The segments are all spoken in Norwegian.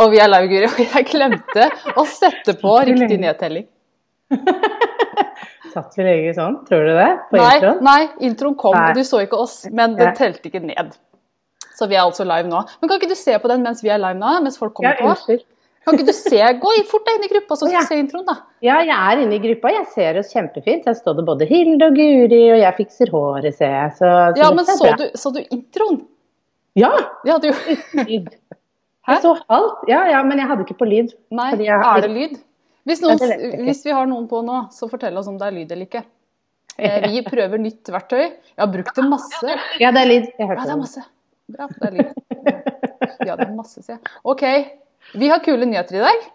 Og vi er live, Guri. Og jeg glemte å sette på riktig nedtelling. Satt vi lenge sånn, tror du det? På Nei, introen? nei, introen kom, Nei. og du så ikke oss, men den telte ikke ned. Så vi er altså live nå. Men kan ikke du se på den mens vi er live nå? Mens folk Ja, kommer på? unnskyld. Kan ikke du se? Gå fort deg inn i gruppa, så skal Ja. du se introen, da. Ja, jeg er inne i gruppa. Jeg ser oss kjempefint. Her står det både Hilde og Guri, og jeg fikser håret, ser jeg. Så, så Ja, men så du, så du introen? Ja! Ja, du. Hæ? Jeg så alt. Ja, ja, men jeg hadde ikke på lyd. Nei, jeg- er det lyd? Hvis, noen, Ja, hvis vi har noen på nå, så fortell oss om det er lyd eller ikke. Eh, Vi prøver nytt verktøy. Jeg har brukt det masse. Ja, det er lyd. Jeg Ja, det er masse. Bra, det er lyd. Ja, det er masse, sier jeg. OK. Vi har kule nyheter i dag,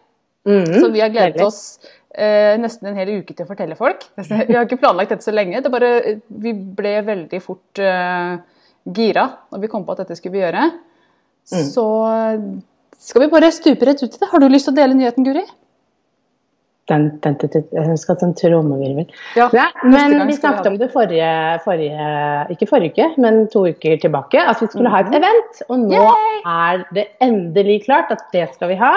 Mm, så vi har gledet oss eh, nesten en hel uke til å fortelle folk. Vi har ikke planlagt dette så lenge. Det bare, vi ble veldig fort eh, gira når vi kom på at dette skulle vi gjøre. Mm. Så skal vi bare stupe rett ut i det. Har du lyst til å dele nyheten, Guri? Den, den, den, den, jeg skal at en trommevirvel. Ja, Ja, men vi skal vi snakket om det forrige, forrige Ikke forrige uke, men to uker tilbake. At vi skulle ha et event. Og nå Yay! er det endelig klart at det skal vi ha.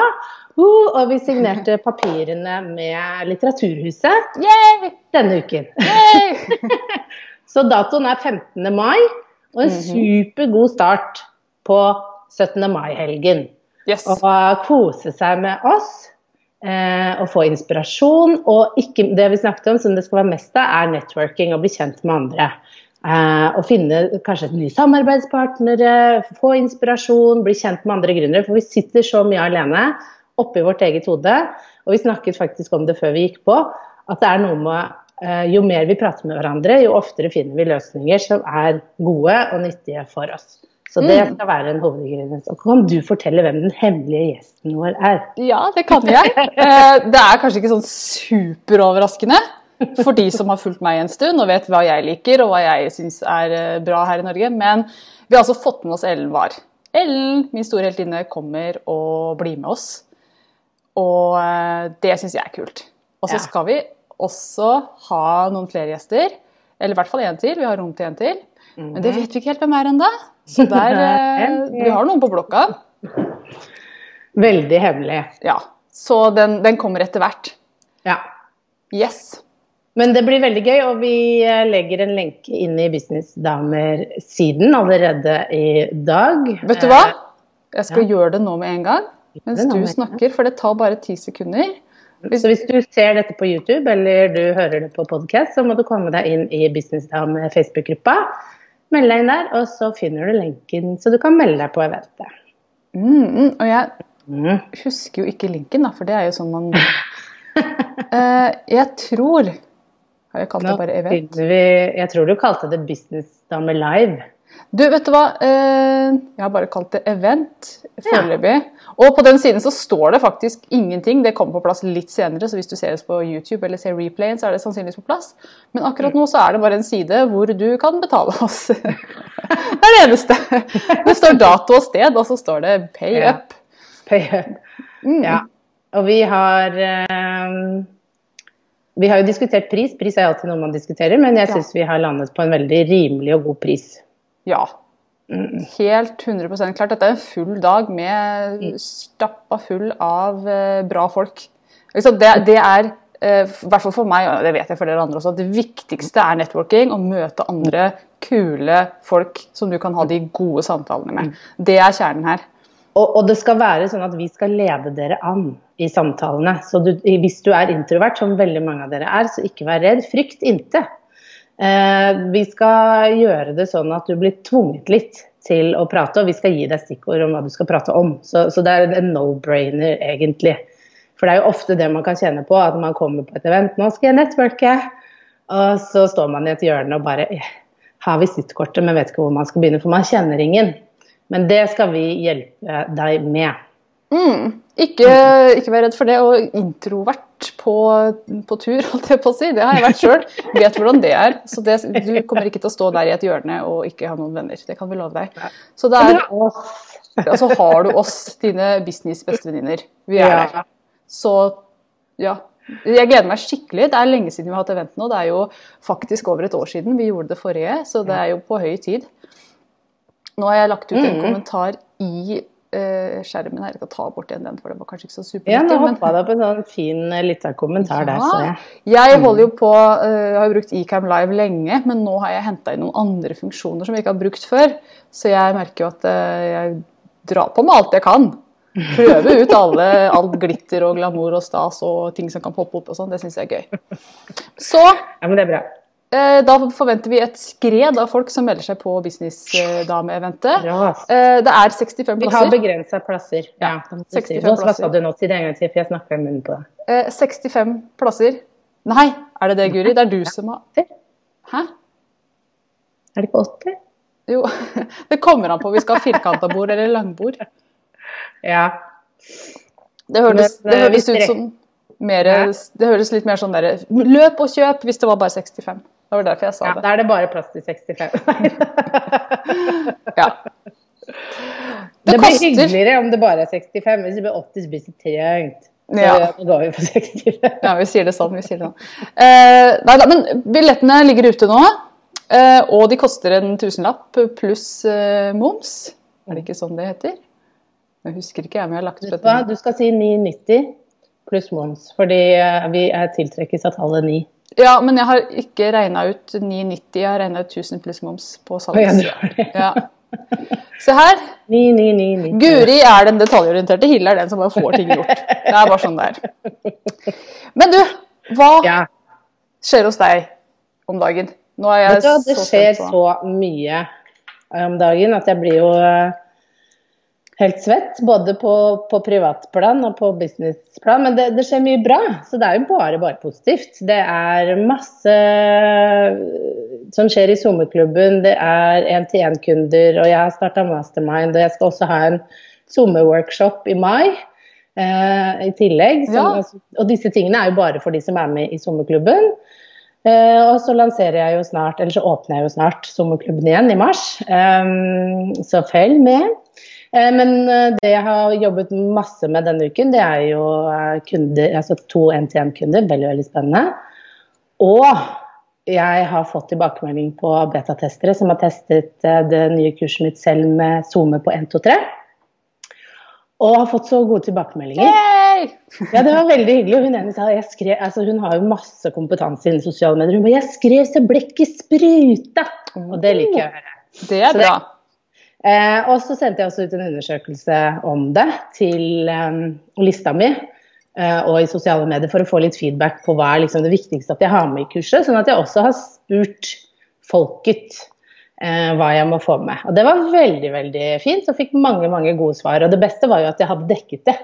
Uh, og vi signerte papirene med Litteraturhuset Yay! denne uken. Yay! Så datoen er 15. mai, og en Mhm. supergod start på 17. mai-helgen. Yes. Og kose seg med oss. Eh, og få inspirasjon. Og ikke, det vi snakket om, som det skal være mest av, er networking og bli kjent med andre. Eh, og finne kanskje nye samarbeidspartnere, få inspirasjon, bli kjent med andre gründere. For vi sitter så mye alene oppi vårt eget hode. Og vi snakket faktisk om det før vi gikk på, at det er noe med eh, jo mer vi prater med hverandre, jo oftere finner vi løsninger som er gode og nyttige for oss. Så det Mm. skal være en hovedingrediens. Og kan du fortelle hvem den hemmelige gjesten vår er? Ja, det kan jeg. Eh, Det er kanskje ikke sånn superoverraskende for de som har fulgt meg en stund og vet hva jeg liker og hva jeg syns er eh, bra her i Norge, men vi har altså fått med oss Ellen Wahr. Ellen, min store heltinne, kommer og blir med oss. Og eh, det syns jeg er kult. Og så skal vi også ha noen flere gjester. Eller i hvert fall én til. Vi har rom til en til. Men det vet vi ikke helt hvem er ennå. Så der, eh, vi har noen på blokka. Veldig hemmelig. Ja, Så den, den kommer etter hvert. Ja. Yes. Men det blir veldig gøy, og vi eh, legger en lenke inn i Businessdamer-siden allerede i dag. Vet du hva? Jeg skal gjøre det nå med en gang. Mens du snakker, for det tar bare ti sekunder. Hvis... Så hvis du ser dette på YouTube eller du hører det på podcast, så må du komme deg inn i Businessdame Facebook-gruppa. Meld deg inn der, og så finner du lenken, så du kan melde deg på eventet. Mm, mm, og jeg Mm. husker jo ikke linken, da, for det er jo sånn man uh, Jeg tror Har jeg kalt det bare event? vi, jeg tror du kalte det Business Dame Live. Du, vet du hva? Eh, Jeg har bare kalt det event foreløpig. Og på den siden så står det faktisk ingenting. Det kommer på plass litt senere, så hvis du ser oss på YouTube eller ser replayen, så er det sannsynligvis på plass. Men akkurat nå så er det bare en side hvor du kan betale oss. Det er det eneste. Det står dato og sted, og så står det pay Ja. up. Pay up. Mm. Ja. Og vi har um, Vi har jo diskutert pris. Pris er alltid noe man diskuterer, men jeg Ja. syns vi har landet på en veldig rimelig og god pris. Ja. Helt 100% klart. Dette er en full dag med stappa full av eh, bra folk. Liksom, Det, det er, eh, i hvert fall for meg, og det vet jeg for dere andre også, det viktigste er networking. Å møte andre kule folk som du kan ha de gode samtalene med. Det er kjernen her. Og, og det skal være sånn at vi skal lede dere an i samtalene. Så du, hvis du er introvert, som veldig mange av dere er, så ikke vær redd. Frykt inte. Eh, vi skal gjøre det sånn at du blir tvunget litt til å prate, og vi skal gi deg stikkord om hva du skal prate om. Så, så det er en no-brainer, egentlig. For det er jo ofte det man kan kjenne på, at man kommer på et event. 'Nå skal jeg nettworke', og så står man i et hjørne og bare eh, har visittkortet, men vet ikke hvor man skal begynne, for man kjenner ingen. Men det skal vi hjelpe deg med. Mm. Ikke, ikke vær redd for det. Og introvert på, på tur, holdt jeg på å si. Det har jeg vært sjøl. Vet hvordan det er. Så det, du kommer ikke til å stå der i et hjørne og ikke ha noen venner. Det kan vi love deg. Så det er, og så har du oss, dine business-bestevenninner. Vi er der. Så ja. Jeg gleder meg skikkelig. Det er lenge siden vi har hatt event nå. Det er jo faktisk over et år siden vi gjorde det forrige, så det er jo på høy tid. Nå har jeg lagt ut en kommentar i uh, skjermen her. Jeg skal ta bort igjen den, for det var kanskje ikke så supernyttig. Ja, nå hoppa det opp en sånn fin uh, liten kommentar ja, der, så jeg. Jeg holder jo på uh, har brukt Ecam Live lenge, men nå har jeg henta inn noen andre funksjoner som jeg ikke har brukt før. Så jeg merker jo at jeg drar på med alt jeg kan. Prøve ut alle, alt glitter og glamour og stas og ting som kan poppe opp og sånn. Det syns jeg er gøy. Så ja, men det er bra. Eh, da forventer vi et skred av folk som melder seg på Businessdame-eventet. Eh, det er 65 plasser. Vi har begrensa plasser. Ja, 65 Hva plasser. sa du nå? Si det en gang til, for jeg snakka i munnen på deg. Eh, 65 plasser. Nei, er det det, Guri? Det er du som har Hæ? Er det ikke 80? Jo, det kommer an på om vi skal ha firkanta bord eller langbord. Ja. Det høres, det høres ut som mer, det høres litt mer sånn der Løp og kjøp hvis det var bare 65. Det var derfor jeg sa ja, det. Da er det bare plass til 65. ja. Det, det blir hyggeligere om det bare er 65. Hvis det blir 80, så blir det trangt. Ja. da går vi på 65. ja, vi sier det sånn. Vi sier det sånn. Eh, nei da, men billettene ligger ute nå. Eh, og de koster en tusenlapp pluss eh, moms. Er det ikke sånn det heter? Jeg husker ikke, jeg, men jeg har lagt ut dette. Du skal si 990 pluss moms, fordi eh, vi tiltrekkes av tallet 9. Ja, men jeg har ikke regna ut 990, jeg har regna ut 1000 pluss moms på salgs. Ja. Se her. 9, 9, 9, 9. Guri er den detaljorienterte, Hille er den som bare får ting gjort. Det er bare sånn det er. Men du, hva ja. skjer hos deg om dagen? Nå er jeg du, det skjer så mye om dagen at jeg blir jo eh, helt svett, både på, på privatplan og på businessplan. Men det, det, skjer mye bra, så det er jo bare, bare positivt. Det er masse som skjer i sommerklubben. Det er én-til-én-kunder, og jeg har starta mastermind. Og jeg skal også ha en sommerworkshop i mai. Eh, I tillegg. Som, ja. Og disse tingene er jo bare for de som er med i sommerklubben. Uh, og så lanserer jeg jo snart, eller så åpner jeg jo snart sommerklubben igjen i mars. Um, så følg med. Eh, men eh, det jeg har jobbet masse med denne uken, det er jo eh, kunder, altså to NTM-kunder. Veldig, veldig spennende. Og jeg har fått tilbakemelding på betatestere som har testet det nye kurset mitt selv med SoMe på 1, 2, 3. Og har fått så gode tilbakemeldinger. Yay! Ja, det var veldig hyggelig. Hun, sa, skrev, altså, hun har jo masse kompetanse innen sosiale medier. Hun bare jeg skrev så blekket spruta! Og det liker jeg å høre. Det er bra. Eh, og så sendte jeg også ut en undersøkelse om det til eh, lista mi eh, og i sosiale medier for å få litt feedback på hva er liksom det viktigste at jeg har med i kurset. Sånn at jeg også har spurt folket eh, hva jeg må få med. Og det var veldig, veldig fint. Og fikk mange, mange gode svar. Og det beste var jo at jeg hadde dekket det.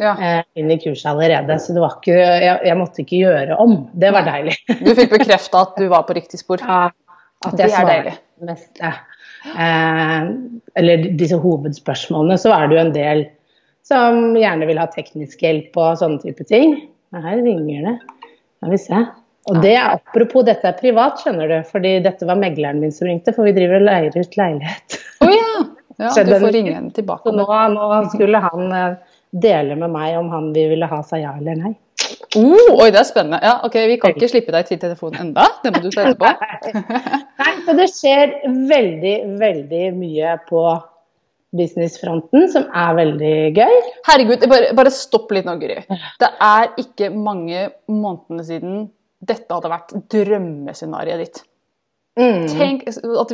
Ja. Eh, inn i kurset allerede, så det var ikke, jeg, jeg, måtte ikke gjøre om. Det var deilig. Du fikk bekrefta at du var på riktig spor? Ja, at det er deilig. Mest, ja eh, eller disse hovedspørsmålene, så er det jo en del som gjerne vil ha teknisk hjelp og sånne type ting. Her ringer det. Skal vi se. Og det apropos, dette er privat, skjønner du. Fordi dette var megleren min som ringte, for vi driver og leier ut leilighet. Oh, ja. ja du får ringe henne tilbake. Så nå, nå, skulle han eh, dele med meg om han ville ha seg ja eller nei. Uh, oi, det er spennende. Ja, ok, Vi kan ikke slippe deg til telefonen enda. Det må du ta etterpå. Nei, så det skjer veldig, veldig mye på businessfronten som er veldig gøy. Herregud, bare, bare stopp litt nå, Guri. Det er ikke mange månedene siden dette hadde vært drømmescenarioet ditt. Mm. Tenk,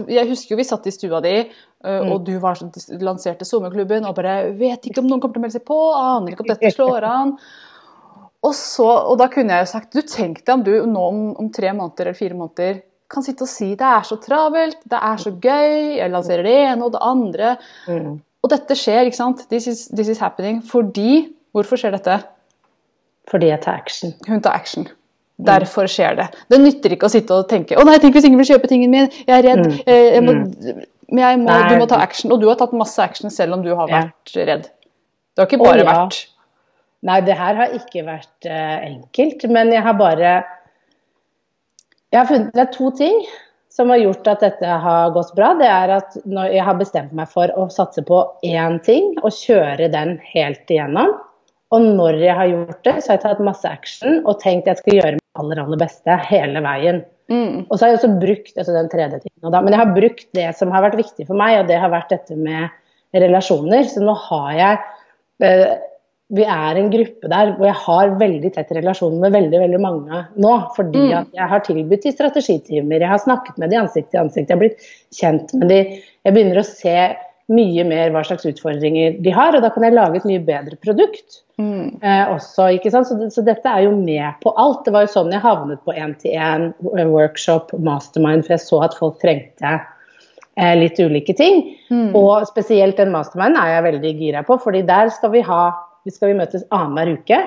jeg husker jo vi satt i stua di, mm. og du var, lanserte sommerklubben og bare 'Vet ikke om noen kommer til å melde seg på, aner ikke om dette slår an'. Og, så, og da kunne jeg jo sagt du tenk deg om du nå om, om, tre måneder eller fire måneder kan sitte og si det er så travelt, det er så gøy, jeg lanserer det ene og det andre. Mm. Og dette skjer, ikke sant. This is, this is, happening fordi Hvorfor skjer dette? Fordi jeg tar action. Hun tar action. Derfor skjer det. Det nytter ikke å sitte og tenke 'Å nei, tenk hvis ingen vil kjøpe tingen min', jeg er redd. Mm. Eh, jeg må... Men jeg må, du må ta action, og du har tatt masse action selv om du har Ja. vært redd. Det har ikke bare ja. vært Nei, det her har ikke vært uh, enkelt, men jeg har bare jeg har funnet, Det er to ting som har gjort at dette har gått bra. Det er at når jeg har bestemt meg for å satse på én ting og kjøre den helt igjennom. Og når jeg har gjort det, så har jeg tatt masse action og tenkt jeg skal gjøre mitt aller, aller beste hele veien. mm, Og så har jeg også brukt altså den tredje tingen. Men jeg har brukt det som har vært viktig for meg, og det har vært dette med relasjoner. Så nå har jeg eh, Vi er en gruppe der hvor jeg har veldig tett relasjon med veldig veldig mange nå. Fordi Mm. at jeg har tilbudt de strategitimer, jeg har snakket med de ansikt til ansikt, jeg har blitt kjent med de. Jeg begynner å se mye mer hva slags utfordringer de har, og da kan jeg lage et mye bedre produkt. mm, Eh, også, ikke sant? Så, det, så dette er jo med på alt. Det var jo sånn jeg havnet på én-til-én, workshop, mastermind, for jeg så at folk trengte eh, litt ulike ting. mm. Og spesielt den masterminden er jeg veldig gira på, fordi der skal vi ha skal vi møtes annenhver uke.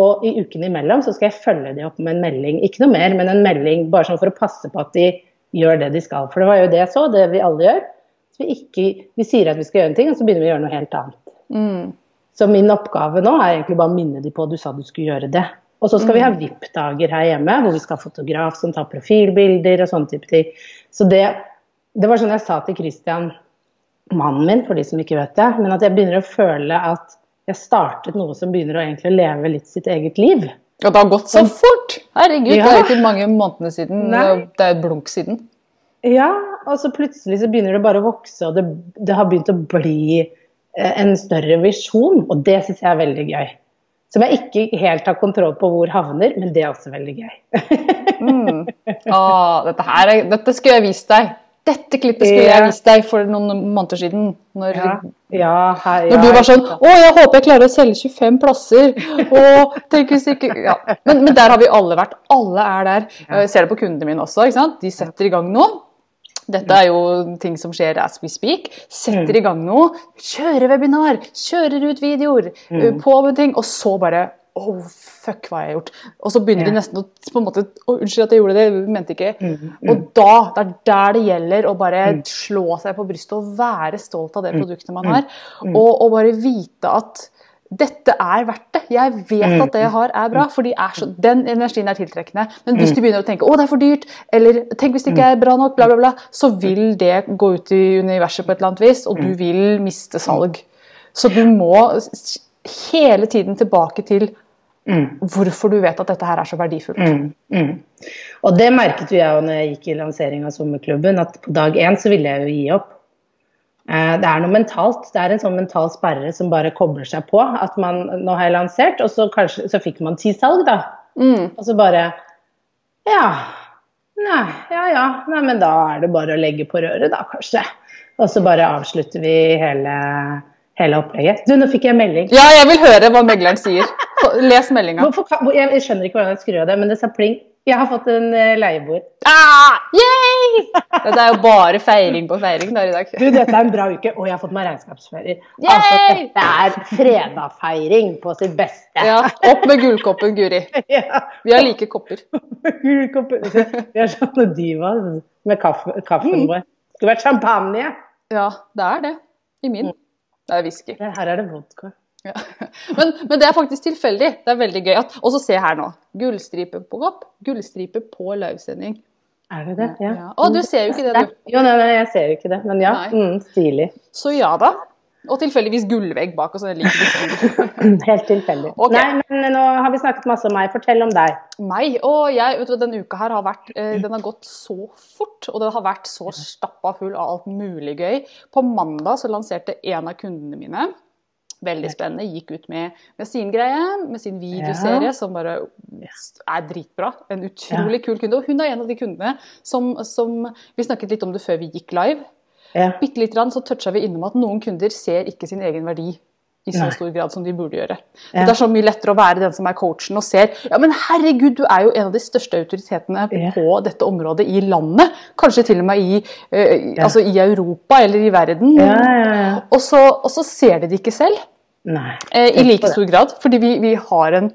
Og i ukene imellom så skal jeg følge de opp med en melding. Ikke noe mer, men en melding bare sånn for å passe på at de gjør det de skal. For det var jo det jeg så, det vi alle gjør. Så vi, ikke, vi sier at vi skal gjøre en ting, og så begynner vi å gjøre noe helt annet. mm. Så min oppgave nå er egentlig bare å minne de på at du sa du skulle gjøre det. Og så skal vi ha VIP-dager her hjemme, hvor vi skal ha fotograf som tar profilbilder og sånne type ting. Så det, det var sånn jeg sa til Christian, mannen min, for de som ikke vet det, men at jeg begynner å føle at jeg startet noe som begynner å egentlig leve litt sitt eget liv. Og det har gått så fort! Herregud, Ja. det er ikke mange månedene siden. Nei. Det er blunk siden. Ja, og så plutselig så begynner det bare å vokse, og det, det har begynt å bli eh, en større visjon, og det syns jeg er veldig gøy. Som jeg ikke helt har kontroll på hvor havner, men det er også veldig gøy. Mm. Ah, dette, her, er- dette skulle jeg vist deg. Dette klippet skulle jeg vist deg for noen måneder siden. Når, Ja, ja, her, når du var sånn Å, jeg håper jeg klarer å selge 25 plasser. Og, ja. men, men der har vi alle vært. Alle er der. Jeg ser det på kundene mine også. ikke sant? De setter i gang nå. Dette er jo ting som skjer as we speak. Setter i gang noe. Kjører webinar. Kjører ut videoer. uh, På med ting. Og så bare Oh, fuck, hva har jeg gjort? Og så begynner de nesten å på en måte Å, unnskyld at jeg gjorde det. Jeg mente ikke. Mm, Og da, det er der det gjelder å bare slå seg på brystet og være stolt av det produktet man har. Og, og bare vite at dette er verdt det. Jeg vet at det jeg har er bra, for de er så, den energien er tiltrekkende. Men hvis du begynner å tenke å det er for dyrt, eller tenk hvis det ikke er bra nok, bla, bla, bla, så vil det gå ut i universet på et eller annet vis, og du vil miste salg. Så du må hele tiden tilbake til hvorfor du vet at dette her er så verdifullt. Mm, mm. Og det merket jo jeg når jeg gikk i lansering av sommerklubben, at på dag én så ville jeg jo gi opp. Eh, Det er noe mentalt. Det er en sånn mental sperre som bare kobler seg på. At man nå har jeg lansert, og så, kanskje, så fikk man ti salg, da. Mm. Og så bare Ja. Nei, ja ja. Nei, men da er det bare å legge på røret, da, kanskje. Og så bare avslutter vi hele, hele opplegget. Du, nå fikk jeg melding. Ja, jeg vil høre hva megleren sier. Les meldinga. Jeg, skjønner ikke hvordan jeg skrur av det, men det sa pling. Jeg har fått en eh, leieboer. Ah, yay! Dette er jo bare feiring på feiring der i dag. Du, dette er en bra uke, og jeg har fått meg regnskapsfører. Altså, dette er fredagfeiring på sitt beste. Ja, Opp med gullkoppen, Guri. Vi har like kopper. Vi er sånne diva med kaffe, kaffen vår. Det skulle vært champagne. Ja, det er det. I min. Det er whisky. Her er det vodka. Ja. Men, men det er faktisk tilfeldig. Det er veldig gøy. Og så se her nå. Gullstripe på kopp, gullstripe på løvsending. Er det det? Ja. Ja. Å, du ser jo ikke det, du. jo, nei, nei, jeg ser jo ikke det, men ja. Mm, stilig. Så ja da. Og tilfeldigvis gullvegg bak oss. Helt tilfeldig. Okay. Nei, men nå har vi snakket masse om meg. Fortell om deg. Meg og jeg, vet du, denne uka her har vært, eh, den har gått så fort, og den har vært så stappa full av alt mulig gøy. På mandag så lanserte en av kundene mine, veldig spennende, gikk ut med, med sin greie, med sin videoserie, Ja. som bare er dritbra. En utrolig kul kunde. Og hun er en av de kundene som, som Vi snakket litt om det før vi gikk live. Ja. Bitte lite grann så toucha vi innom at noen kunder ser ikke sin egen verdi i så stor grad som de burde gjøre. Ja. Det er så mye lettere å være den som er coachen og ser ja, men herregud, du er jo en av de største autoritetene Ja. på dette området i landet. Kanskje til og med i, uh, Ja. altså i Europa eller i verden. Ja, ja, ja. Og, så, og så ser de det ikke selv Nei. eh, i like stor grad. Fordi vi, vi har en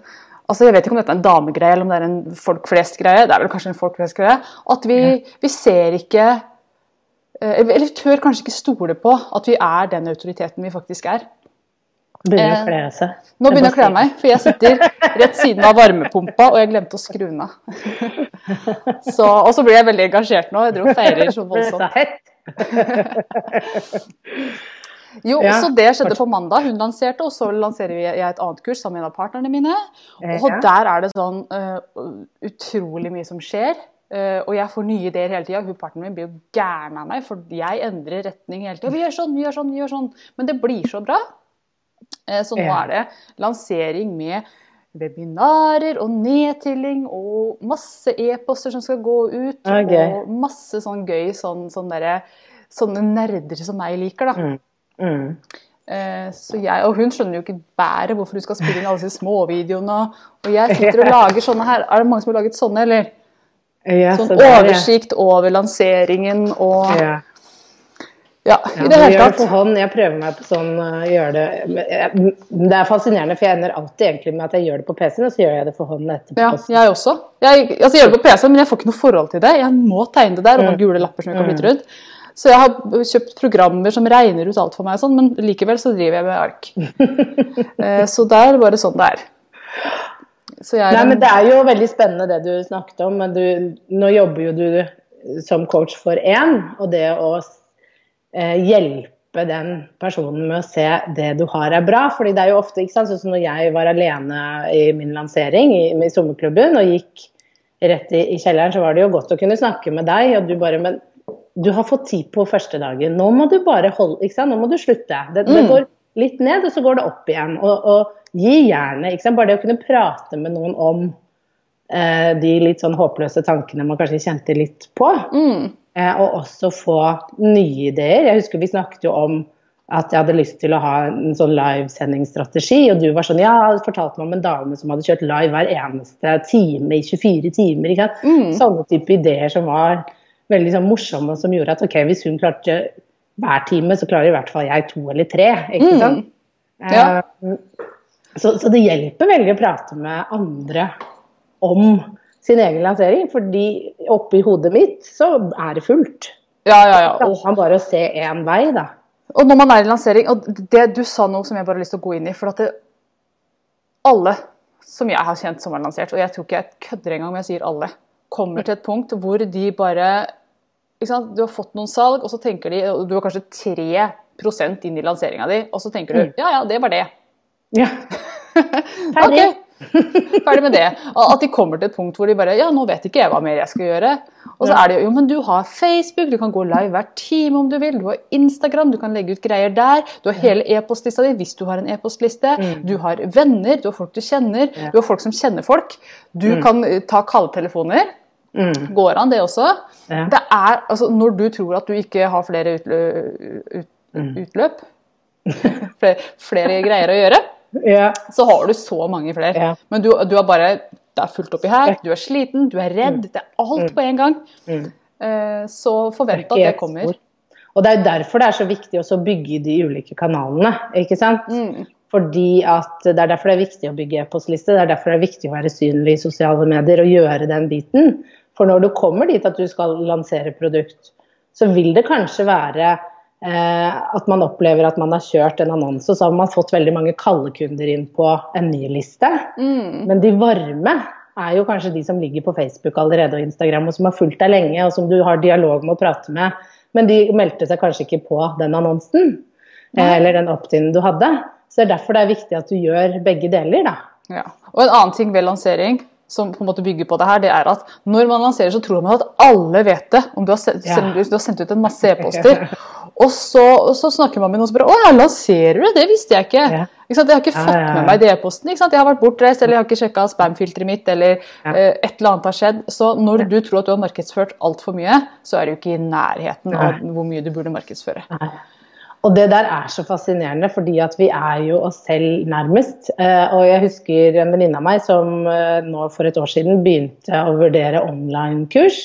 altså Jeg vet ikke om dette er en damegreie eller om det er en folk flest-greie. Det er vel kanskje en folk flest-greie. At vi, vi ser ikke Eller tør kanskje ikke stole på at vi er den autoriteten vi faktisk er. Begynner å Eh, kle seg. Nå begynner jeg å kle meg, for jeg sitter rett siden av varmepumpa, og jeg glemte å skru den av. Så, og så blir jeg veldig engasjert nå. Jeg dro og feirer så Det er så voldsomt. Jo, Ja. så det skjedde på mandag. Hun lanserte, og så lanserer jeg et annet kurs sammen med en av partnerne mine. Og Ja. der er det sånn uh, utrolig mye som skjer. Eh, og jeg får nye ideer hele tida. Partneren min blir jo gæren av meg, for jeg endrer retning hele tida. Vi gjør sånn, vi gjør sånn, vi gjør sånn. Men det blir så bra. Eh, så nå er det lansering med webinarer og nedtilling og masse e-poster som skal gå ut. Okay. Og masse sånn gøy sånn, sånn derre Sånne nerder som meg liker, da. Mm. Mm. Eh, Så jeg, og hun skjønner jo ikke bæret hvorfor hun skal spille inn alle disse småvideoene. Og jeg sitter og lager sånne her. Er det mange som har laget sånne, eller? Ja, Sånn så oversikt over lanseringen og Ja. Ja, i det hele tatt. hånd. Jeg prøver meg på sånn uh, gjøre det Det er fascinerende, for jeg ender alltid egentlig med at jeg gjør det på PC-en, og så gjør jeg det for hånden etterpå. Ja, jeg også. Jeg, altså, jeg gjør det på PC, men jeg får ikke noe forhold til det. Jeg må tegne det der, og noen Mm. gule lapper som jeg kan flytte rundt. Så jeg har kjøpt programmer som regner ut alt for meg, sånn, men likevel så driver jeg med ark. Eh, Så det er bare sånn det er. Nei, men Det er jo veldig spennende det du snakket om. men du, Nå jobber jo du som coach for én, og det å eh, hjelpe den personen med å se det du har er bra. fordi det er jo ofte, ikke sant, sånn som når jeg var alene i min lansering i, i sommerklubben og gikk rett i, i kjelleren, så var det jo godt å kunne snakke med deg, og du bare Men du har fått tid på første dagen. Nå må du bare holde ikke sant? Nå må du slutte. Det, det Mm. går litt ned, og så går det opp igjen. Og, og gi jernet. Bare det å kunne prate med noen om eh, de litt sånn håpløse tankene man kanskje kjente litt på. mm, Eh, og også få nye ideer. Jeg husker vi snakket jo om at jeg hadde lyst til å ha en sånn livesendingsstrategi, og du var sånn Ja, du fortalte meg om en dame som hadde kjørt live hver eneste time i 24 timer. Ikke sant? Mm. Sånne type ideer som var veldig sånn morsomme, og som gjorde at ok, hvis hun klarte hver time, så klarer i hvert fall jeg to eller tre. Ikke Mm. sant? Ja. Eh, så, så det hjelper veldig å prate med andre om sin egen lansering, fordi oppi hodet mitt så er det fullt. ja, ja, ja. Og han bare se én vei, da. Og når man er i lansering, og det du sa nå som jeg bare har lyst til å gå inn i For at det, alle som jeg har kjent som har lansert, og jeg tror ikke jeg kødder engang om jeg sier alle, kommer til et punkt hvor de bare? Du har fått noen salg, og så tenker de Du har kanskje 3% inn i lanseringa di, og så tenker du ja ja, det var det. Ja. Ferdig. Okay. Ferdig med det. At de kommer til et punkt hvor de bare Ja, nå vet ikke jeg hva mer jeg skal gjøre. Og så er det jo Jo, men du har Facebook, du kan gå live hver time om du vil. Du har Instagram, du kan legge ut greier der. Du har hele e-postlista di hvis du har en e-postliste. Du har venner, du har folk du kjenner. Du har folk som kjenner folk. Du kan eh, ta kalletelefoner. Mm. Går an, det også. Ja. Det er, altså, når du tror at du ikke har flere utløp, ut, utløp, flere, flere greier å gjøre, ja. så har du så mange flere. Ja. Men du, du har bare Det er fullt oppi her. Du er sliten, du er redd. Det er alt på en gang. Mm. Eh, Så forvent at det kommer. Og det er derfor det er så viktig å bygge de ulike kanalene. ikke sant? Mm. Fordi at Det er derfor det er viktig å bygge e-postliste, det er derfor det er viktig å være synlig i sosiale medier og gjøre den biten. For når du kommer dit at du skal lansere produkt, så vil det kanskje være at man opplever at man har kjørt en annonse, og så har man fått veldig mange kalde kunder inn på en ny liste. Mm. Men de varme er jo kanskje de som ligger på Facebook allerede og Instagram, og som har fulgt deg lenge, og som du har dialog med å prate med. Men de meldte seg kanskje ikke på den annonsen, eh, eller den opt-in du hadde. Så det er derfor det er viktig at du gjør begge deler, da. Ja. Og en annen ting ved lansering som på en måte bygger på det her, det er at når man lanserer, så tror man at alle vet det. Om du har sendt, Ja. du har sendt ut en masse e-poster. Og så, så snakker man med noen som bare 'Å ja, lanserer du? Det visste jeg ikke.' Ja. Ikke? Jeg har ikke fått ja, med meg de e-postene. ikke sant? Jeg har vært bortreist, eller jeg har ikke sjekka spam-filteret mitt, eller eh, et eller annet har skjedd. Så når du tror at du har markedsført altfor mye, så er du ikke i nærheten av hvor mye du burde markedsføre. Og det der er så fascinerende, fordi at vi er jo oss selv nærmest. Eh, og jeg husker en venninne av meg som eh, nå for et år siden begynte å vurdere online-kurs.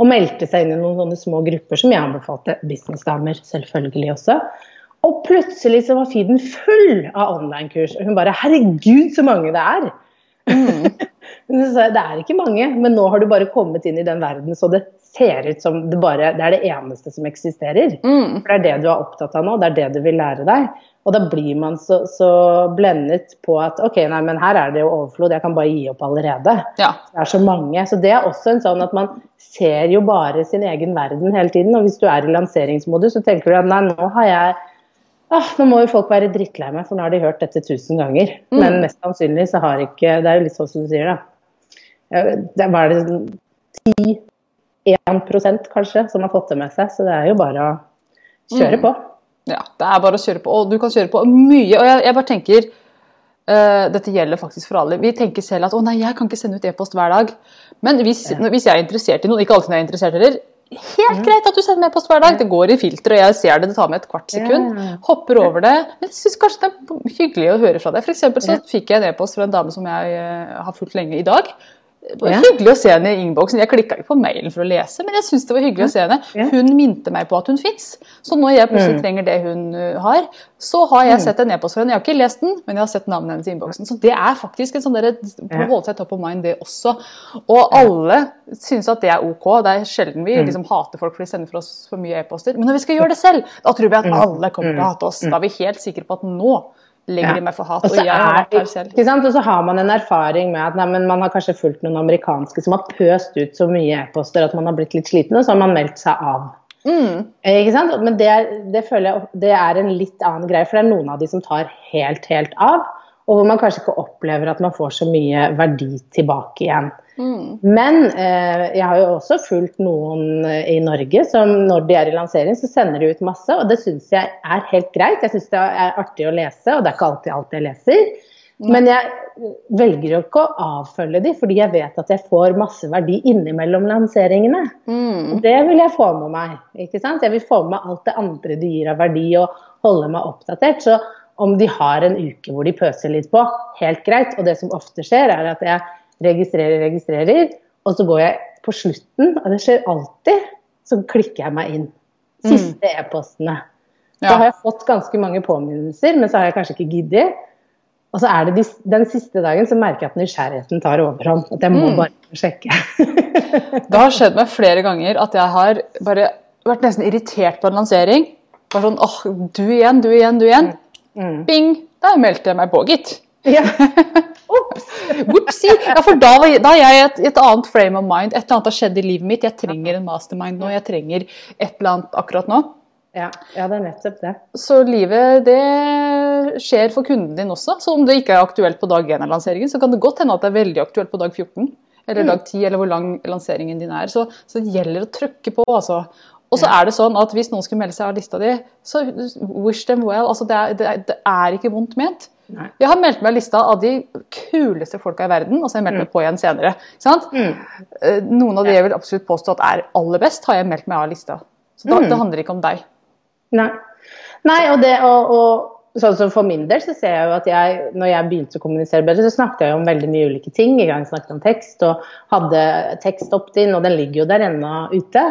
Og meldte seg inn i noen sånne små grupper som jeg anbefalte businessdamer selvfølgelig også. Og plutselig så var feeden full av online-kurs. Og hun bare 'herregud, så mange det er'. Det er ikke mange, men nå har du bare kommet inn i den verden så det ser ut som det bare det er det eneste som eksisterer. Mm. For det er det du er opptatt av nå, det er det du vil lære deg. Og da blir man så, så blendet på at ok, nei, men her er det jo overflod, jeg kan bare gi opp allerede. Ja. Det er så mange. Så det er også en sånn at man ser jo bare sin egen verden hele tiden. Og hvis du er i lanseringsmodus, så tenker du at nei, nå har jeg Ah, nå må jo folk være drittlei meg, for nå har de hørt dette tusen ganger. Mm. Men mest sannsynlig så har ikke Det er jo litt sånn som du sier, da. Det, Det var det 10-1 kanskje som har fått det med seg, så det er jo bare å kjøre Mm. på. Ja, det er bare å kjøre på. Og du kan kjøre på mye. Og jeg, jeg bare tenker uh, Dette gjelder faktisk for alle. Vi tenker selv at å nei, jeg kan ikke sende ut e-post hver dag. Men hvis, hvis jeg er interessert i noen, ikke alltid når jeg er interessert heller, helt greit at du sender med e-post hver dag. Det går i filter, og jeg ser det, det tar meg et kvart sekund. Ja. Hopper over det. Men jeg syns kanskje det er hyggelig å høre fra deg. For eksempel så Ja. fikk jeg en e-post fra en dame som jeg uh, har fulgt lenge i dag. Det var Ja. Hyggelig å se henne i innboksen. Jeg klikka ikke på mailen for å lese, men jeg syns det var hyggelig å se henne. Hun minte meg på at hun fins. Så når jeg plutselig Mm. trenger det hun uh, har, så har jeg sett en e-post fra henne. Jeg har ikke lest den, men jeg har sett navnet hennes i innboksen. Så det er faktisk en sånn derre holde seg top of mind, det også. Og alle syns at det er ok. Det er sjelden vi Mm. liksom hater folk for de sender for oss for mye e-poster. Men når vi skal gjøre det selv, da tror vi at alle kommer til å hate oss. Da er vi helt sikre på at nå legger de meg for hat. Og Og så jeg har vært her selv. ikke sant? Og så har man en erfaring med at nei, men man har kanskje fulgt noen amerikanske som har pøst ut så mye e-poster at man har blitt litt sliten, og så har man meldt seg av. Mm. Eh, Ikke sant? Men det, det føler jeg det er en litt annen greie, for det er noen av de som tar helt, helt av, og hvor man kanskje ikke opplever at man får så mye verdi tilbake igjen. Mm. Men eh, jeg har jo også fulgt noen eh, i Norge som når de er i lansering, så sender de ut masse, og det syns jeg er helt greit. Jeg syns det er artig å lese, og det er ikke alltid alt jeg leser. Men jeg velger jo ikke å avfølge de, fordi jeg vet at jeg får masse verdi innimellom lanseringene. Mm. Det vil jeg få med meg. ikke sant? Jeg vil få med meg alt det andre de gir av verdi, og holde meg oppdatert. Så om de har en uke hvor de pøser litt på, helt greit. Og det som ofte skjer, er at jeg registrerer, registrerer, og så går jeg på slutten, og det skjer alltid, så klikker jeg meg inn. Siste e-postene. Da har jeg fått ganske mange påminnelser, men så har jeg kanskje ikke giddet. Og så er det de, den siste dagen så merker jeg at nysgjerrigheten tar overhånd. At jeg må Mm. bare sjekke. Det har skjedd meg flere ganger at jeg har bare vært nesten irritert på en lansering. Bare sånn åh, du igjen, du igjen, du igjen. Mm. Bing! Der meldte jeg meg på, gitt. Ja. Ja, for da, var da er jeg i et, et annet frame of mind. Et eller annet har skjedd i livet mitt. Jeg trenger en mastermind nå. Jeg trenger et eller annet akkurat nå. Ja, ja, det er nettopp det. Så livet, det skjer for kunden din også. Så om det ikke er aktuelt på dag én av lanseringen, så kan det godt hende at det er veldig aktuelt på dag 14. Eller dag 10, eller hvor lang lanseringen din er. Så, så det gjelder å trykke på, altså. Og så er det sånn at hvis noen skulle melde seg av lista di, så wish them well. Altså det, er, det, er, det er ikke vondt ment. Nei. Jeg har meldt meg av lista av de kuleste folka i verden, og så har jeg meldt meg på igjen senere. Sant? Eh, Noen av de jeg vil absolutt påstå at er aller best, har jeg meldt meg av lista. Så da, det handler ikke om deg. Nei. Nei, og det og, og sånn som for min del så ser jeg jo at jeg, når jeg begynte å kommunisere bedre, så snakket jeg om veldig mye ulike ting. I gang snakket om tekst og hadde tekst opt-in, og den ligger jo der ennå ute.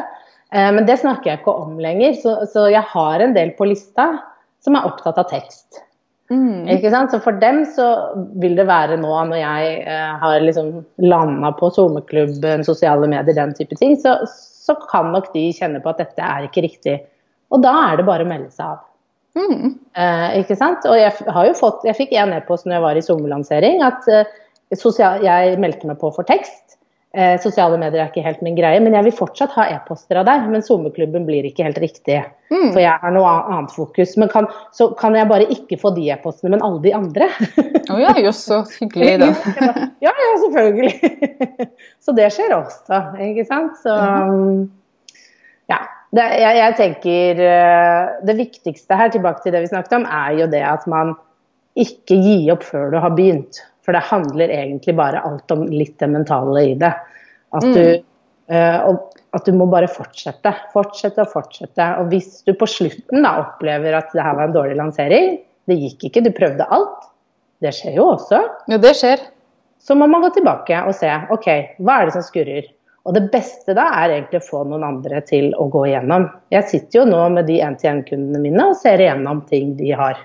Eh, men det snakker jeg ikke om lenger, så, så jeg har en del på lista som er opptatt av tekst. Mm. Ikke sant? Så for dem så vil det være nå når jeg eh, har liksom landa på SoMe-klubben, sosiale medier, den type ting, så, så kan nok de kjenne på at dette er ikke riktig. Og da er det bare å melde seg av. Mm. Eh, ikke sant? Og jeg har jo fått, jeg fikk en e-post når jeg var i SoMe-lansering, at eh, sosial, jeg meldte meg på for tekst. Eh, sosiale medier er ikke helt min greie, men jeg vil fortsatt ha e-poster av deg. Men SoMe-klubben blir ikke helt riktig, Mm. for jeg har noe annet fokus. Men kan, så kan jeg bare ikke få de e-postene, men alle de andre? Å ja, jøss, så hyggelig. da. ja, ja, selvfølgelig. så det skjer også, ikke sant. Så ja. Det, jeg, jeg tenker eh, Det viktigste her, tilbake til det vi snakket om, er jo det at man ikke gir opp før du har begynt. For det handler egentlig bare alt om litt det mentale i det. At du, mm. uh, at du må bare fortsette. Fortsette og fortsette. Og hvis du på slutten da opplever at det her var en dårlig lansering, det gikk ikke, du prøvde alt, det skjer jo også, Ja, det skjer. så må man gå tilbake og se ok, hva er det som skurrer. Og det beste da er egentlig å få noen andre til å gå igjennom. Jeg sitter jo nå med de NTN-kundene mine og ser igjennom ting de har.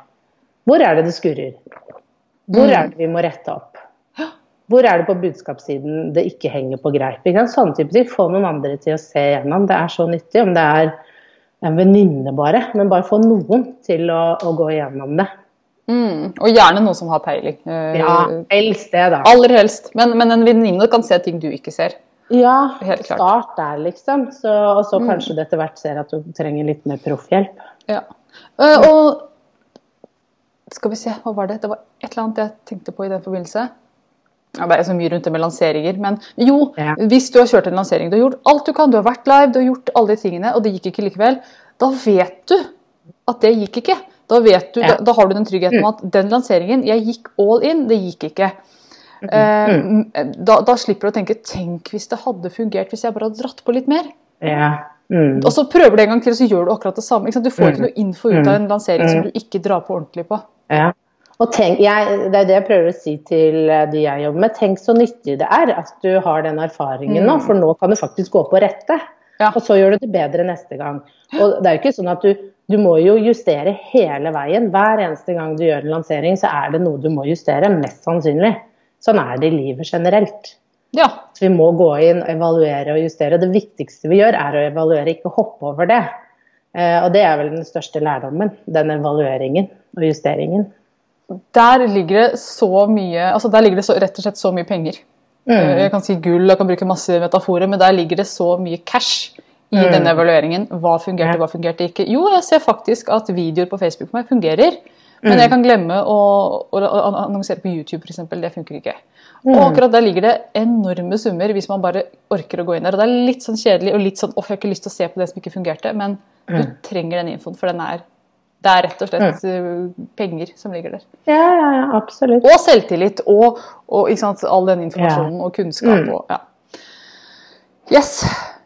Hvor er det det skurrer? Hvor er det vi må rette opp? Hvor er det på budskapssiden det ikke henger på greip? Sånne type ting. Få noen andre til å se gjennom. Det er så nyttig. Om det er en venninne bare, men bare få noen til å, å gå gjennom det. Mm. Og gjerne noen som har peiling. Eh, Ja, helst det, da. Aller helst. Men, men en venninne kan se ting du ikke ser. Ja, Helt klart. start der, liksom. Så, og så kanskje du etter hvert ser at du trenger litt mer proffhjelp. Ja. Eh, og skal vi se, hva var det? Det var et eller annet jeg tenkte på i den forbindelse. Ja, det er så mye rundt det med lanseringer, men jo, Ja. hvis du har kjørt en lansering, du har gjort alt du kan, du har vært live, du har gjort alle de tingene, og det gikk ikke likevel, da vet du at det gikk ikke. Da, vet du, Ja. da, da har du den tryggheten med at den lanseringen, jeg gikk all in, det gikk ikke. Eh, da, da slipper du å tenke, tenk hvis det hadde fungert hvis jeg bare hadde dratt på litt mer. Ja. Mm. Og så prøver du en gang til, og så gjør du akkurat det samme. Du får ikke noe info ut av en lansering som du ikke drar på ordentlig på. Ja. Og tenk, jeg, det er det jeg prøver å si til eh, de jeg jobber med. Tenk så nyttig det er at du har den erfaringen nå, for nå kan du faktisk gå på rette. Ja. Og så gjør du det bedre neste gang. Og det er jo ikke sånn at du, du må jo justere hele veien. Hver eneste gang du gjør en lansering, så er det noe du må justere. Mest sannsynlig. Sånn er det i livet generelt. Ja. Så vi må gå inn, evaluere og justere. Det viktigste vi gjør, er å evaluere, ikke hoppe over det. Eh, og det er vel den største lærdommen. Den evalueringen og justeringen. Der ligger det så mye altså der ligger det så, rett og slett så mye penger. Mm. Jeg kan si gull, jeg kan bruke masse metaforer, men der ligger det så mye cash i denne evalueringen. Hva fungerte, hva fungerte ikke. Jo, jeg ser faktisk at videoer på Facebook for meg fungerer. Men jeg kan glemme å, å, å annonsere på YouTube, f.eks. Det funker ikke. Og akkurat der ligger det enorme summer hvis man bare orker å gå inn der. Og det er litt sånn kjedelig og litt sånn åh, jeg har ikke lyst til å se på det som ikke fungerte, men du trenger den infoen, for den er det er rett og slett mm. penger som ligger der. Ja, ja, ja, absolutt. Og selvtillit og, og sant, all den informasjonen og kunnskap. Og, ja. Yes.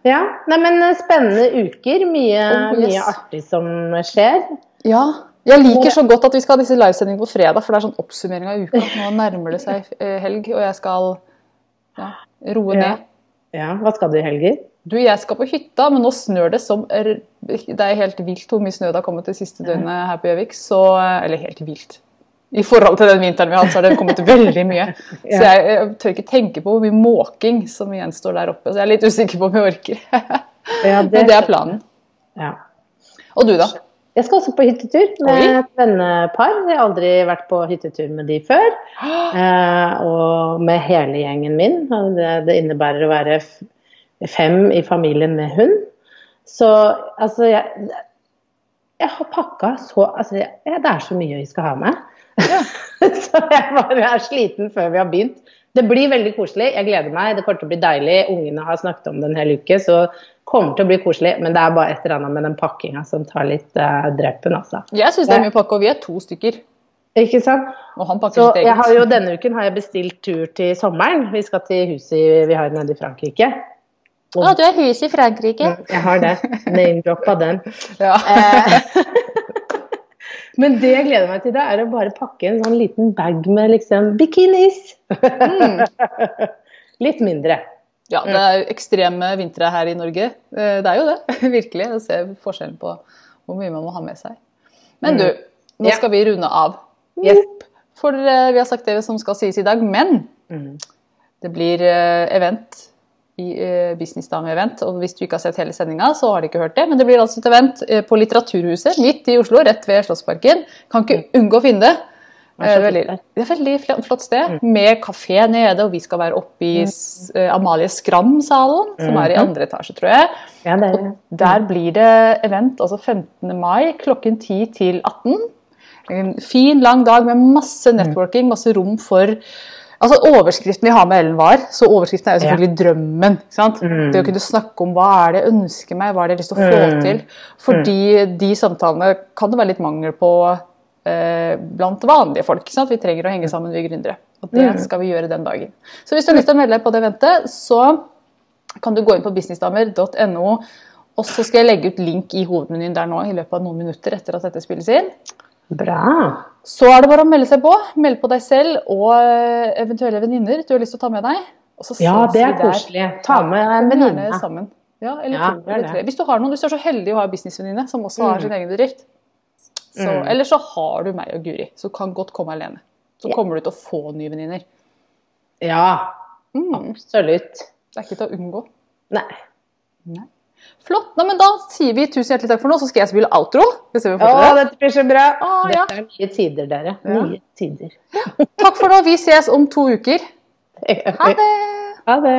Ja, nei, men eh, Spennende uker. Mye, Oh, yes. mye artig som skjer. Ja. Jeg liker så godt at vi skal ha disse livesendingene på fredag, for det er sånn oppsummering av uka. Nå nærmer det seg eh, helg, og jeg skal ja, roe Ja. ned. Ja, Hva skal du i helger? Du, jeg skal på hytta, men nå snør det som er, Det er helt vilt hvor mye snø det har kommet det siste døgnet her på Gjøvik. Så Eller helt vilt. I forhold til den vinteren vi har hatt, så har det kommet veldig mye. Så jeg, jeg tør ikke tenke på hvor mye måking som gjenstår der oppe. Så jeg er litt usikker på om jeg orker. Ja, Men det er planen. Ja. Og du, da? Jeg skal også på hyttetur med Oi. et vennepar. Jeg har aldri vært på hyttetur med de før. Eh, og med hele gjengen min. Det, det innebærer å være fem i familien med hund. Så altså jeg, jeg har pakka så altså, jeg, Det er så mye vi skal ha med. så jeg bare er sliten før vi har begynt. Det blir veldig koselig. Jeg gleder meg. Det kommer til å bli deilig. Ungene har snakket om det en hel uke, så kommer til å bli koselig. Men det er bare et eller annet med den pakkinga som tar litt uh, drepen, altså. Jeg syns det er mye pakke, og vi er to stykker. Ikke sant? Og han pakker Så sitt eget. jeg har jo, denne uken har jeg bestilt tur til sommeren. Vi skal til huset vi har nede i Frankrike. Å, du har hus i Frankrike? Jeg har det. Name-droppa den. Ja. Eh, Men det jeg gleder meg til, da, er å bare pakke en sånn liten bag med liksom bikinis. Mm. Litt mindre. Ja, det er ekstreme vintre her i Norge. Eh, Det er jo det, virkelig. Å se forskjellen på hvor mye man må ha med seg. Men du, nå skal vi runde av. Yes. For eh, vi har sagt det som skal sies i dag, men Mm. det blir eh, event i eh, Business Dame-event. Og hvis du ikke har sett hele sendinga, så har du ikke hørt det. Men det blir altså et event på Litteraturhuset midt i Oslo, rett ved Slottsparken. Kan ikke unngå å finne det. Det er Eh, veldig, det er et veldig flott sted, med kafé nede, og vi skal være oppe i eh, Amalie Skram-salen, som er i andre etasje, tror jeg. Ja, det er og Der blir det event altså 15. mai klokken 10 til 18. En fin, lang dag med masse networking, masse rom for Altså Overskriften vi har med Ellen var, så overskriften er jo selvfølgelig drømmen. ikke sant? Det å kunne snakke om hva er det jeg ønsker meg, hva er det jeg har lyst til å få til. Fordi de samtalene kan det være litt mangel på eh, blant vanlige folk. sånn at Vi trenger å henge sammen, vi gründere. Og det skal vi gjøre den dagen. Så hvis du har lyst til å melde deg på det eventet, så kan du gå inn på businessdamer.no, og så skal jeg legge ut link i hovedmenyen der nå i løpet av noen minutter etter at dette spilles inn. Bra. Så er det bare å melde seg på. Melde på deg selv og eh, eventuelle venninner du har lyst til å ta med deg. Ja, det er koselig. Ta med en venninne. Ja, eller Ja, to eller tre. Hvis du har noen, hvis du er så heldig å ha en businessvenninne som også har sin egen bedrift. Så, Mm. Eller så har du meg og Guri, så kan godt komme alene. Så kommer du til å få nye venninner. Ja, Mm, absolutt. det er ikke til å unngå. Nei. Flott. Nei, men da sier vi tusen hjertelig takk for nå, så skal jeg spille outro. Hvis vi Å, fortsetter. dette blir så bra. Å, ja. Dette er nye tider, dere. Ja. Nye tider. Takk for nå. Vi ses om to uker. Ha det! Ha det.